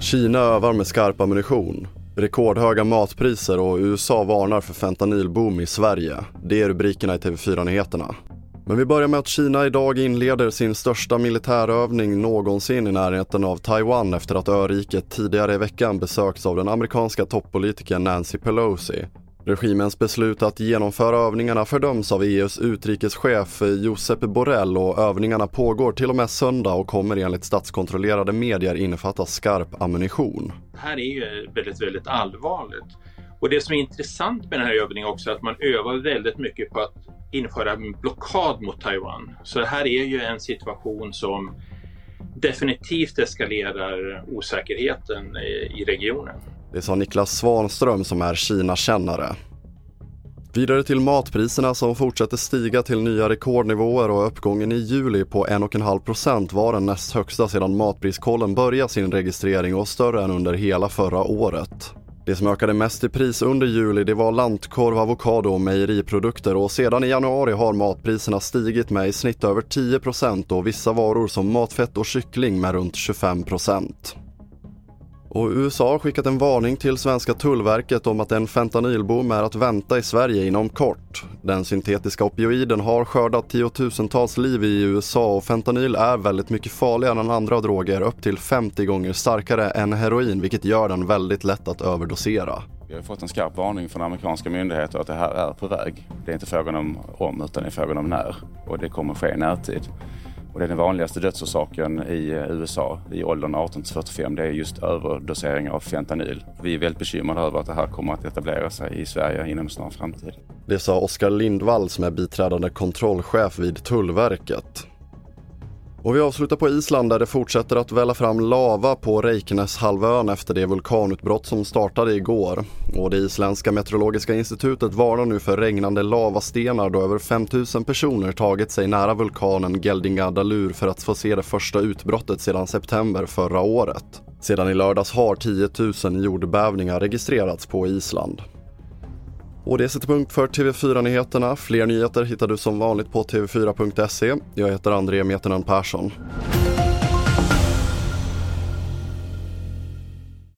Kina övar med skarp ammunition. Rekordhöga matpriser och USA varnar för fentanylboom i Sverige. Det är rubrikerna i TV4-nyheterna. Men vi börjar med att Kina idag inleder sin största militärövning någonsin i närheten av Taiwan efter att öriket tidigare i veckan besökts av den amerikanska toppolitikern Nancy Pelosi. Regimens beslut att genomföra övningarna fördöms av EUs utrikeschef Josep Borrell och övningarna pågår till och med söndag och kommer enligt statskontrollerade medier innefatta skarp ammunition. Det här är ju väldigt, väldigt allvarligt. Och det som är intressant med den här övningen också är att man övar väldigt mycket på att införa en blockad mot Taiwan. Så det här är ju en situation som definitivt eskalerar osäkerheten i regionen. Det sa Niklas Svanström som är Kina-kännare. Vidare till matpriserna som fortsätter stiga till nya rekordnivåer och uppgången i juli på 1,5% var den näst högsta sedan Matpriskollen började sin registrering och större än under hela förra året. Det som ökade mest i pris under juli det var lantkorv, avokado och mejeriprodukter och sedan i januari har matpriserna stigit med i snitt över 10% och vissa varor som matfett och kyckling med runt 25 och USA har skickat en varning till svenska tullverket om att en fentanylboom är att vänta i Sverige inom kort. Den syntetiska opioiden har skördat tiotusentals liv i USA och fentanyl är väldigt mycket farligare än andra droger, upp till 50 gånger starkare än heroin vilket gör den väldigt lätt att överdosera. Vi har fått en skarp varning från amerikanska myndigheter att det här är på väg. Det är inte frågan om om utan det är frågan om när och det kommer ske i närtid. Och det är den vanligaste dödsorsaken i eh, USA i åldern 18 till 45. Det är just överdosering av fentanyl. Vi är väldigt bekymrade över att det här kommer att etablera sig i Sverige inom en snar framtid. Det sa Oskar Lindvall som är biträdande kontrollchef vid Tullverket. Och vi avslutar på Island där det fortsätter att välla fram lava på Reykjaneshalvön efter det vulkanutbrott som startade igår. Och det isländska meteorologiska institutet varnar nu för regnande lavastenar då över 5000 personer tagit sig nära vulkanen Geldingadalur för att få se det första utbrottet sedan september förra året. Sedan i lördags har 10 000 jordbävningar registrerats på Island. Och det sätter punkt för TV4-nyheterna. Fler nyheter hittar du som vanligt på tv4.se. Jag heter André Metenen Persson.